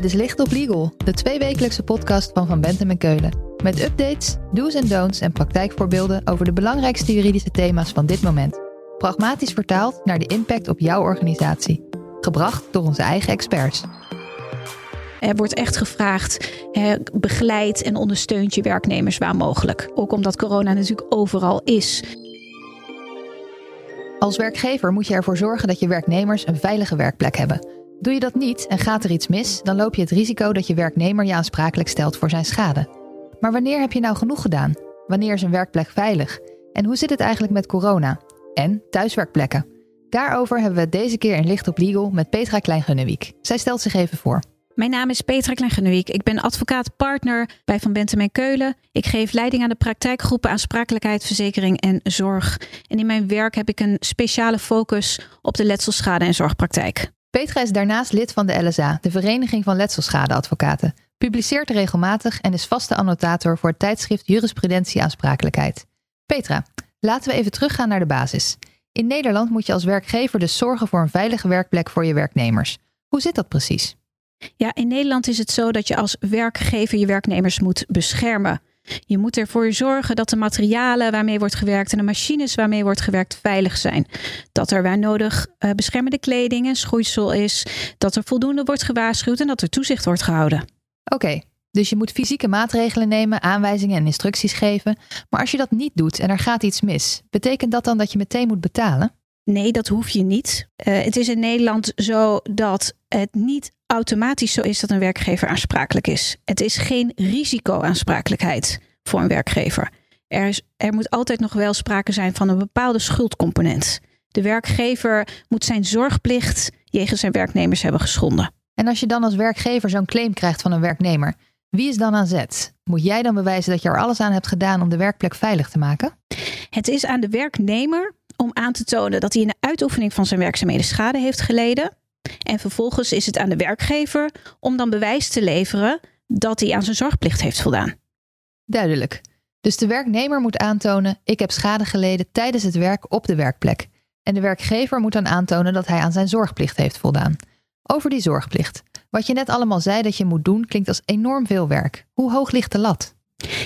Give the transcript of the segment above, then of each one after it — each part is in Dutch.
Dit is Licht op Legal, de tweewekelijkse podcast van Van Bentem en Keulen. Met updates, do's en don'ts en praktijkvoorbeelden over de belangrijkste juridische thema's van dit moment. Pragmatisch vertaald naar de impact op jouw organisatie. Gebracht door onze eigen experts. Er wordt echt gevraagd, begeleid en ondersteunt je werknemers waar mogelijk. Ook omdat corona natuurlijk overal is. Als werkgever moet je ervoor zorgen dat je werknemers een veilige werkplek hebben. Doe je dat niet en gaat er iets mis, dan loop je het risico dat je werknemer je aansprakelijk stelt voor zijn schade. Maar wanneer heb je nou genoeg gedaan? Wanneer is een werkplek veilig? En hoe zit het eigenlijk met corona? En thuiswerkplekken? Daarover hebben we het deze keer in Licht op Legal met Petra Klein-Gunnewiek. Zij stelt zich even voor. Mijn naam is Petra Klein-Gunnewiek. Ik ben advocaat-partner bij Van Bentem en Keulen. Ik geef leiding aan de praktijkgroepen aansprakelijkheid, verzekering en zorg. En in mijn werk heb ik een speciale focus op de letselschade en zorgpraktijk. Petra is daarnaast lid van de LSA, de Vereniging van Letselschadeadvocaten, publiceert regelmatig en is vaste annotator voor het tijdschrift Jurisprudentie Aansprakelijkheid. Petra, laten we even teruggaan naar de basis. In Nederland moet je als werkgever dus zorgen voor een veilige werkplek voor je werknemers. Hoe zit dat precies? Ja, in Nederland is het zo dat je als werkgever je werknemers moet beschermen. Je moet ervoor zorgen dat de materialen waarmee wordt gewerkt en de machines waarmee wordt gewerkt veilig zijn. Dat er waar nodig uh, beschermende kleding en schoeisel is. Dat er voldoende wordt gewaarschuwd en dat er toezicht wordt gehouden. Oké, dus je moet fysieke maatregelen nemen, aanwijzingen en instructies geven. Maar als je dat niet doet en er gaat iets mis, betekent dat dan dat je meteen moet betalen? Nee, dat hoef je niet. Uh, het is in Nederland zo dat het niet automatisch zo is dat een werkgever aansprakelijk is. Het is geen risicoaansprakelijkheid voor een werkgever. Er, is, er moet altijd nog wel sprake zijn van een bepaalde schuldcomponent. De werkgever moet zijn zorgplicht jegens zijn werknemers hebben geschonden. En als je dan als werkgever zo'n claim krijgt van een werknemer, wie is dan aan zet? Moet jij dan bewijzen dat je er alles aan hebt gedaan om de werkplek veilig te maken? Het is aan de werknemer om aan te tonen dat hij in de uitoefening van zijn werkzaamheden schade heeft geleden. En vervolgens is het aan de werkgever om dan bewijs te leveren dat hij aan zijn zorgplicht heeft voldaan. Duidelijk. Dus de werknemer moet aantonen: ik heb schade geleden tijdens het werk op de werkplek. En de werkgever moet dan aantonen dat hij aan zijn zorgplicht heeft voldaan. Over die zorgplicht. Wat je net allemaal zei dat je moet doen, klinkt als enorm veel werk. Hoe hoog ligt de lat?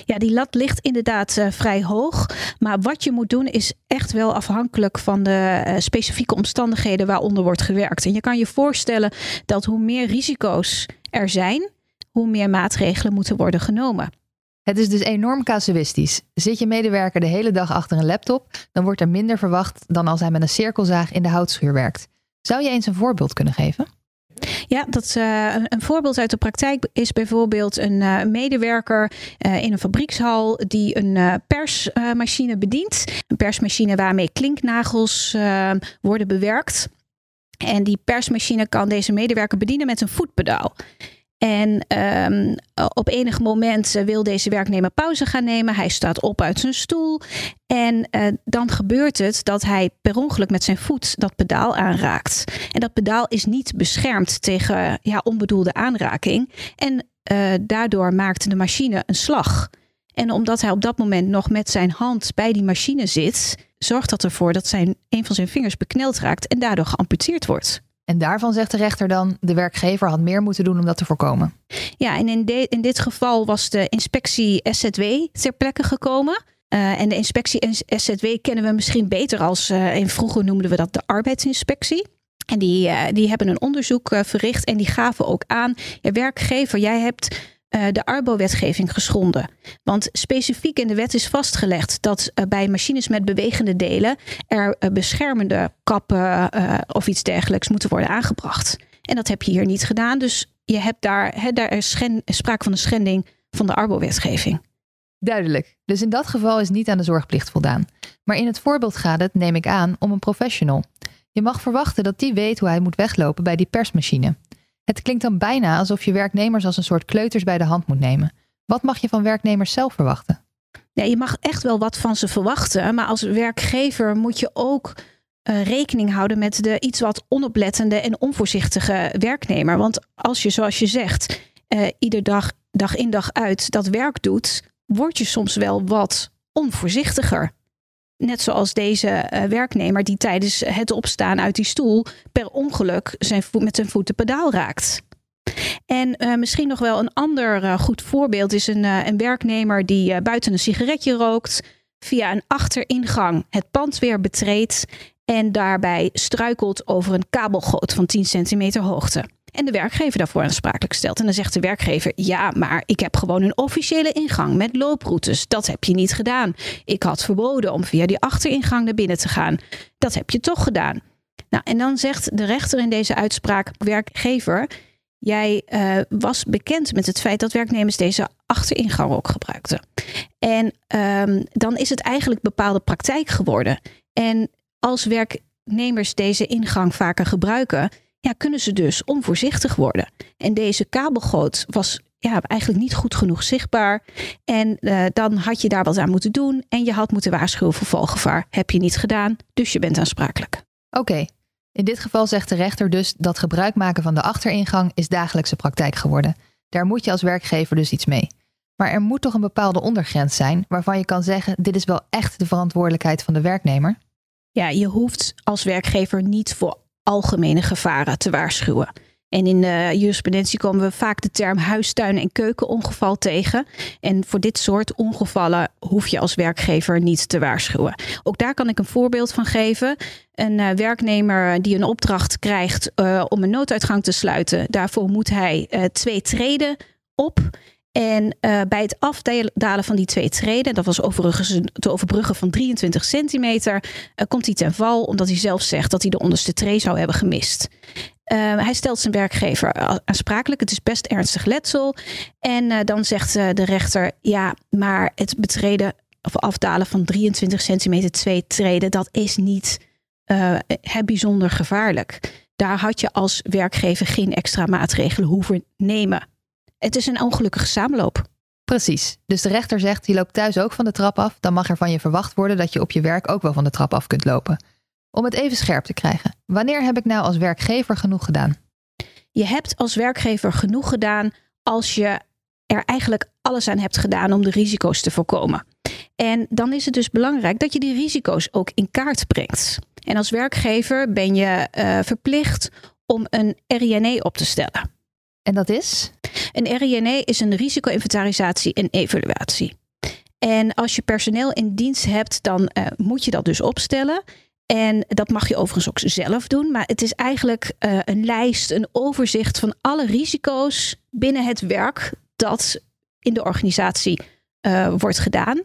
Ja, die lat ligt inderdaad uh, vrij hoog. Maar wat je moet doen is echt wel afhankelijk van de uh, specifieke omstandigheden waaronder wordt gewerkt. En je kan je voorstellen dat hoe meer risico's er zijn, hoe meer maatregelen moeten worden genomen. Het is dus enorm casuïstisch. Zit je medewerker de hele dag achter een laptop, dan wordt er minder verwacht dan als hij met een cirkelzaag in de houtschuur werkt. Zou je eens een voorbeeld kunnen geven? Ja, dat, uh, een, voorbeeld uit de praktijk is bijvoorbeeld een uh, medewerker uh, in een fabriekshal die een persmachine bedient. Een persmachine waarmee klinknagels worden bewerkt. En die persmachine kan deze medewerker bedienen met een voetpedaal. En um, op enig moment wil deze werknemer pauze gaan nemen. Hij staat op uit zijn stoel. En uh, dan gebeurt het dat hij per ongeluk met zijn voet dat pedaal aanraakt. En dat pedaal is niet beschermd tegen ja, onbedoelde aanraking. En uh, daardoor maakt de machine een slag. En omdat hij op dat moment nog met zijn hand bij die machine zit, zorgt dat ervoor dat zijn, een van zijn vingers bekneld raakt en daardoor geamputeerd wordt. En daarvan zegt de rechter dan, de werkgever had meer moeten doen om dat te voorkomen. Ja, en in, dit geval was de inspectie SZW ter plekke gekomen. Uh, en de inspectie SZW kennen we misschien beter als, uh, vroeger noemden we dat de arbeidsinspectie. En die, uh, die hebben een onderzoek verricht en die gaven ook aan, ja, werkgever, jij hebt uh, de Arbo-wetgeving geschonden. Want specifiek in de wet is vastgelegd dat uh, bij machines met bewegende delen er uh, beschermende kappen of iets dergelijks moeten worden aangebracht. En dat heb je hier niet gedaan. Dus je hebt daar, he, daar is sprake van een schending van de Arbo-wetgeving. Duidelijk. Dus in dat geval is niet aan de zorgplicht voldaan. Maar in het voorbeeld gaat het, neem ik aan, om een professional. Je mag verwachten dat die weet hoe hij moet weglopen bij die persmachine. Het klinkt dan bijna alsof je werknemers als een soort kleuters bij de hand moet nemen. Wat mag je van werknemers zelf verwachten? Ja, je mag echt wel wat van ze verwachten, maar als werkgever moet je ook uh, rekening houden met de iets wat onoplettende en onvoorzichtige werknemer. Want als je, zoals je zegt, uh, ieder dag, dag in dag uit dat werk doet, word je soms wel wat onvoorzichtiger. Net zoals deze uh, werknemer die tijdens het opstaan uit die stoel per ongeluk zijn voet met zijn voet de pedaal raakt. En uh, misschien nog wel een ander uh, goed voorbeeld is een, een werknemer die buiten een sigaretje rookt, via een achteringang het pand weer betreedt en daarbij struikelt over een kabelgoot van 10 centimeter hoogte. En de werkgever daarvoor aansprakelijk stelt. En dan zegt de werkgever: Ja, maar ik heb gewoon een officiële ingang met looproutes. Dat heb je niet gedaan. Ik had verboden om via die achteringang naar binnen te gaan. Dat heb je toch gedaan. Nou, en dan zegt de rechter in deze uitspraak: Werkgever, jij uh, was bekend met het feit dat werknemers deze achteringang ook gebruikten. En um, dan is het eigenlijk bepaalde praktijk geworden. En als werknemers deze ingang vaker gebruiken, ja, kunnen ze dus onvoorzichtig worden. En deze kabelgoot was ja, eigenlijk niet goed genoeg zichtbaar. En uh, dan had je daar wat aan moeten doen. En je had moeten waarschuwen voor valgevaar. Heb je niet gedaan, dus je bent aansprakelijk. Oké, in dit geval zegt de rechter dus dat gebruik maken van de achteringang is dagelijkse praktijk geworden. Daar moet je als werkgever dus iets mee. Maar er moet toch een bepaalde ondergrens zijn waarvan je kan zeggen: dit is wel echt de verantwoordelijkheid van de werknemer? Ja, je hoeft als werkgever niet voor algemene gevaren te waarschuwen. En in de jurisprudentie komen we vaak de term huistuin- en keukenongeval tegen. En voor dit soort ongevallen hoef je als werkgever niet te waarschuwen. Ook daar kan ik een voorbeeld van geven. Een uh, werknemer die een opdracht krijgt uh, om een nooduitgang te sluiten, daarvoor moet hij twee treden op. En uh, bij het afdalen van die twee treden, dat was overigens te overbruggen van 23 centimeter, uh, komt hij ten val omdat hij zelf zegt dat hij de onderste tree zou hebben gemist. Uh, hij stelt zijn werkgever aansprakelijk. Het is best ernstig letsel. En dan zegt de rechter: ja, maar het betreden of afdalen van 23 centimeter twee treden, dat is niet bijzonder gevaarlijk. Daar had je als werkgever geen extra maatregelen hoeven nemen. Het is een ongelukkige samenloop. Precies. Dus de rechter zegt: je loopt thuis ook van de trap af, dan mag er van je verwacht worden dat je op je werk ook wel van de trap af kunt lopen. Om het even scherp te krijgen, wanneer heb ik nou als werkgever genoeg gedaan? Je hebt als werkgever genoeg gedaan als je er eigenlijk alles aan hebt gedaan om de risico's te voorkomen. En dan is het dus belangrijk dat je die risico's ook in kaart brengt. En als werkgever ben je uh, verplicht om een RINE op te stellen. En dat is? Een RINE is een risico-inventarisatie en evaluatie. En als je personeel in dienst hebt, dan uh, moet je dat dus opstellen. En dat mag je overigens ook zelf doen. Maar het is eigenlijk uh, een lijst, een overzicht van alle risico's binnen het werk dat in de organisatie uh, wordt gedaan.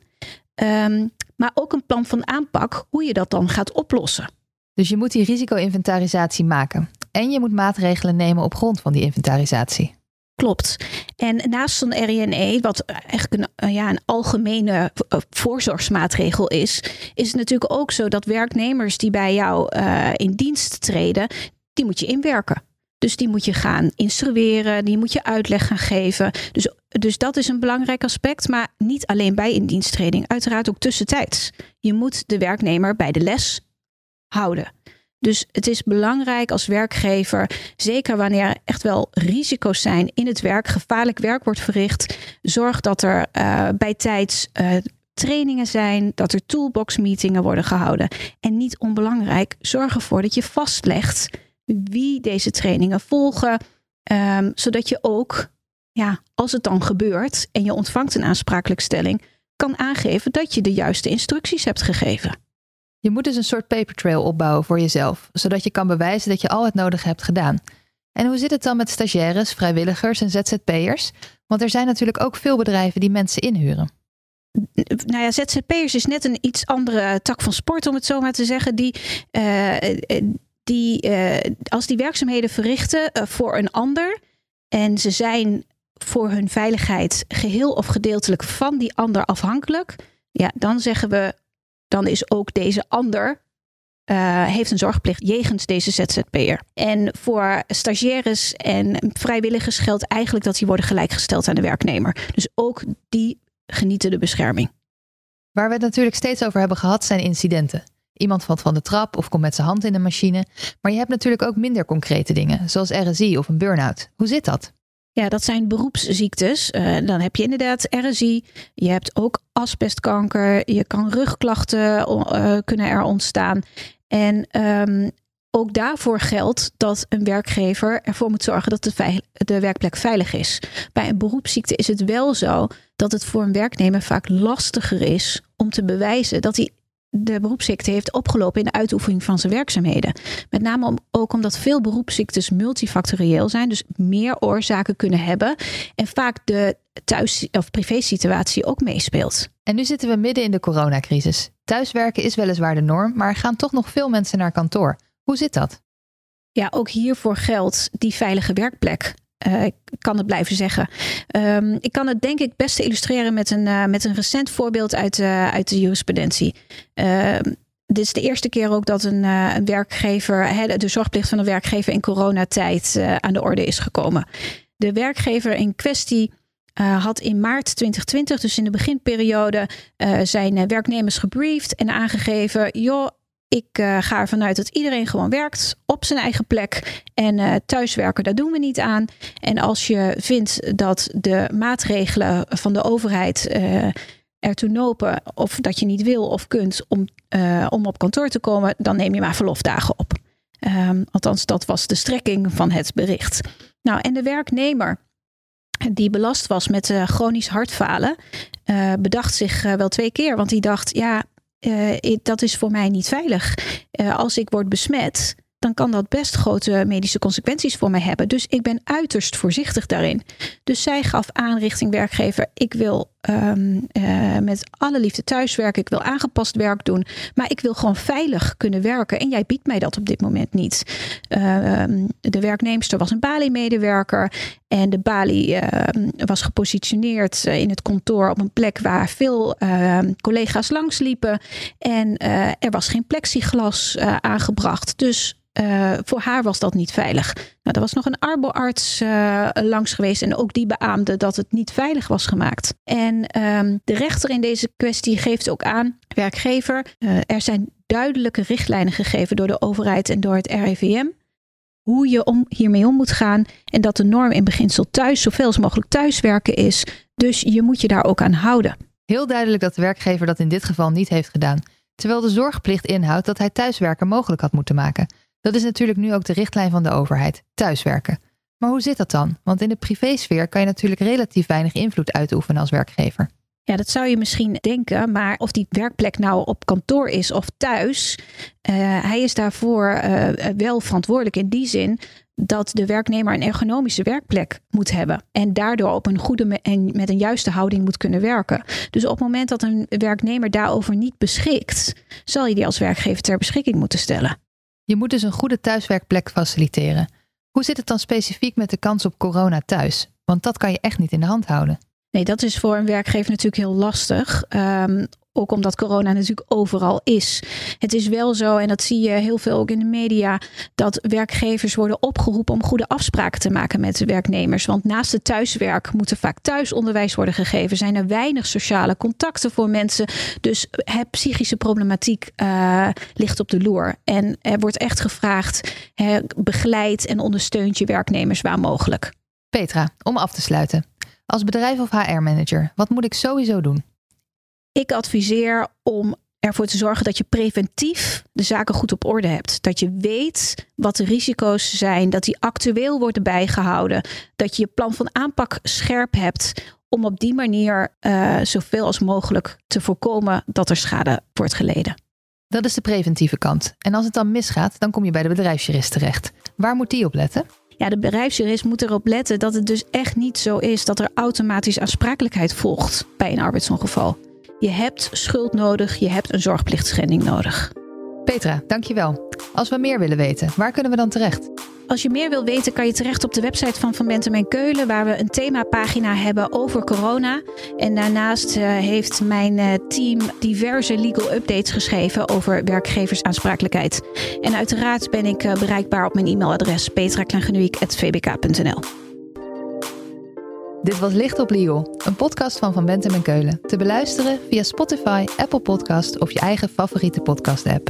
Um, maar ook een plan van aanpak hoe je dat dan gaat oplossen. Dus je moet die risico-inventarisatie maken. En je moet maatregelen nemen op grond van die inventarisatie. Klopt. En naast zo'n RINE, wat eigenlijk een, ja, een algemene eh, voorzorgsmaatregel is, is het natuurlijk ook zo dat werknemers die bij jou uh, in dienst treden, die moet je inwerken. Dus die moet je gaan instrueren, die moet je uitleg gaan geven. Dus, dus dat is een belangrijk aspect, maar niet alleen bij indiensttreding, uiteraard ook tussentijds. Je moet de werknemer bij de les houden. Dus het is belangrijk als werkgever, zeker wanneer er echt wel risico's zijn in het werk, gevaarlijk werk wordt verricht, zorg dat er uh, bij tijds uh, trainingen zijn, dat er toolbox meetingen worden gehouden. En niet onbelangrijk, zorg ervoor dat je vastlegt wie deze trainingen volgen, um, zodat je ook, ja, als het dan gebeurt en je ontvangt een aansprakelijkstelling, kan aangeven dat je de juiste instructies hebt gegeven. Je moet dus een soort paper trail opbouwen voor jezelf, zodat je kan bewijzen dat je al het nodige hebt gedaan. En hoe zit het dan met stagiaires, vrijwilligers en ZZP'ers? Want er zijn natuurlijk ook veel bedrijven die mensen inhuren. Nou ja, ZZP'ers is net een iets andere tak van sport, om het zo maar te zeggen. Die, uh, die uh, als die werkzaamheden verrichten voor een ander en ze zijn voor hun veiligheid geheel of gedeeltelijk van die ander afhankelijk, ja, dan zeggen we dan is ook deze ander uh, heeft een zorgplicht jegens deze ZZP'er. En voor stagiaires en vrijwilligers geldt eigenlijk dat die worden gelijkgesteld aan de werknemer. Dus ook die genieten de bescherming. Waar we het natuurlijk steeds over hebben gehad zijn incidenten. Iemand valt van de trap of komt met zijn hand in de machine. Maar je hebt natuurlijk ook minder concrete dingen, zoals RSI of een burn-out. Hoe zit dat? Ja, dat zijn beroepsziektes. Uh, dan heb je inderdaad RSI. Je hebt ook asbestkanker. Je kan rugklachten uh, kunnen er ontstaan. En um, ook daarvoor geldt dat een werkgever ervoor moet zorgen dat de, werkplek veilig is. Bij een beroepsziekte is het wel zo dat het voor een werknemer vaak lastiger is om te bewijzen dat hij de beroepsziekte heeft opgelopen in de uitoefening van zijn werkzaamheden. Met name om, ook omdat veel beroepsziektes multifactorieel zijn, dus meer oorzaken kunnen hebben en vaak de thuis- of privésituatie ook meespeelt. En nu zitten we midden in de coronacrisis. Thuiswerken is weliswaar de norm, maar er gaan toch nog veel mensen naar kantoor. Hoe zit dat? Ja, ook hiervoor geldt die veilige werkplek. Uh, ik kan het blijven zeggen. Um, ik kan het denk ik best illustreren met een, uh, met een recent voorbeeld uit, uh, uit de jurisprudentie. Ehm, dit is de eerste keer ook dat een, een werkgever, de zorgplicht van een werkgever in coronatijd aan de orde is gekomen. De werkgever in kwestie had in maart 2020, dus in de beginperiode, zijn werknemers gebriefd en aangegeven: joh, ik uh, ga ervan uit dat iedereen gewoon werkt op zijn eigen plek. En uh, thuiswerken, daar doen we niet aan. En als je vindt dat de maatregelen van de overheid uh, ertoe nopen, of dat je niet wil of kunt om, om op kantoor te komen, dan neem je maar verlofdagen op. Um, althans, dat was de strekking van het bericht. Nou, en de werknemer die belast was met chronisch hartfalen, bedacht zich wel twee keer. Want die dacht, ja, uh, dat is voor mij niet veilig. Uh, als ik word besmet, dan kan dat best grote medische consequenties voor mij hebben. Dus ik ben uiterst voorzichtig daarin. Dus zij gaf aan richting werkgever: ik wil um, uh, met alle liefde thuiswerken, ik wil aangepast werk doen, maar ik wil gewoon veilig kunnen werken. En jij biedt mij dat op dit moment niet. Uh, de werknemster was een Bali-medewerker en de Bali uh, was gepositioneerd in het kantoor op een plek waar veel collega's langs liepen. En er was geen plexiglas aangebracht. Dus voor haar was dat niet veilig. Nou, er was nog een arboarts uh, langs geweest en ook die beaamde dat het niet veilig was gemaakt. En um, de rechter in deze kwestie geeft ook aan, werkgever, uh, er zijn duidelijke richtlijnen gegeven door de overheid en door het RIVM hoe je om, hiermee om moet gaan en dat de norm in beginsel thuis zoveel als mogelijk thuiswerken is. Dus je moet je daar ook aan houden. Heel duidelijk dat de werkgever dat in dit geval niet heeft gedaan, terwijl de zorgplicht inhoudt dat hij thuiswerken mogelijk had moeten maken. Dat is natuurlijk nu ook de richtlijn van de overheid: thuiswerken. Maar hoe zit dat dan? Want in de privésfeer kan je natuurlijk relatief weinig invloed uitoefenen als werkgever. Ja, dat zou je misschien denken, maar of die werkplek nou op kantoor is of thuis, uh, hij is daarvoor uh, wel verantwoordelijk in die zin dat de werknemer een ergonomische werkplek moet hebben en daardoor op een goede en met een juiste houding moet kunnen werken. Dus op het moment dat een werknemer daarover niet beschikt, zal je die als werkgever ter beschikking moeten stellen. Je moet dus een goede thuiswerkplek faciliteren. Hoe zit het dan specifiek met de kans op corona thuis? Want dat kan je echt niet in de hand houden. Nee, dat is voor een werkgever natuurlijk heel lastig. Um, ook omdat corona natuurlijk overal is. Het is wel zo, en dat zie je heel veel ook in de media, dat werkgevers worden opgeroepen om goede afspraken te maken met de werknemers. Want naast het thuiswerk moet er vaak thuisonderwijs worden gegeven. Zijn er weinig sociale contacten voor mensen. Dus het psychische problematiek uh, ligt op de loer. En er wordt echt gevraagd: he, begeleid en ondersteunt je werknemers waar mogelijk. Petra, om af te sluiten. Als bedrijf of HR-manager, wat moet ik sowieso doen? Ik adviseer om ervoor te zorgen dat je preventief de zaken goed op orde hebt. Dat je weet wat de risico's zijn, dat die actueel worden bijgehouden, dat je je plan van aanpak scherp hebt om op die manier uh, zoveel als mogelijk te voorkomen dat er schade wordt geleden. Dat is de preventieve kant. En als het dan misgaat, dan kom je bij de bedrijfsjurist terecht. Waar moet die op letten? Ja, de bedrijfsjurist moet erop letten dat het dus echt niet zo is dat er automatisch aansprakelijkheid volgt bij een arbeidsongeval. Je hebt schuld nodig, je hebt een zorgplichtschending nodig. Petra, dankjewel. Als we meer willen weten, waar kunnen we dan terecht? Als je meer wil weten, kan je terecht op de website van Van Bentem en Keulen, waar we een themapagina hebben over corona. En daarnaast uh, heeft mijn uh, team diverse legal updates geschreven over werkgeversaansprakelijkheid. En uiteraard ben ik uh, bereikbaar op mijn e-mailadres petraklangenuik.vbk.nl. Dit was Licht op Legal, een podcast van Van Bentem en Keulen. Te beluisteren via Spotify, Apple Podcast of je eigen favoriete podcast-app.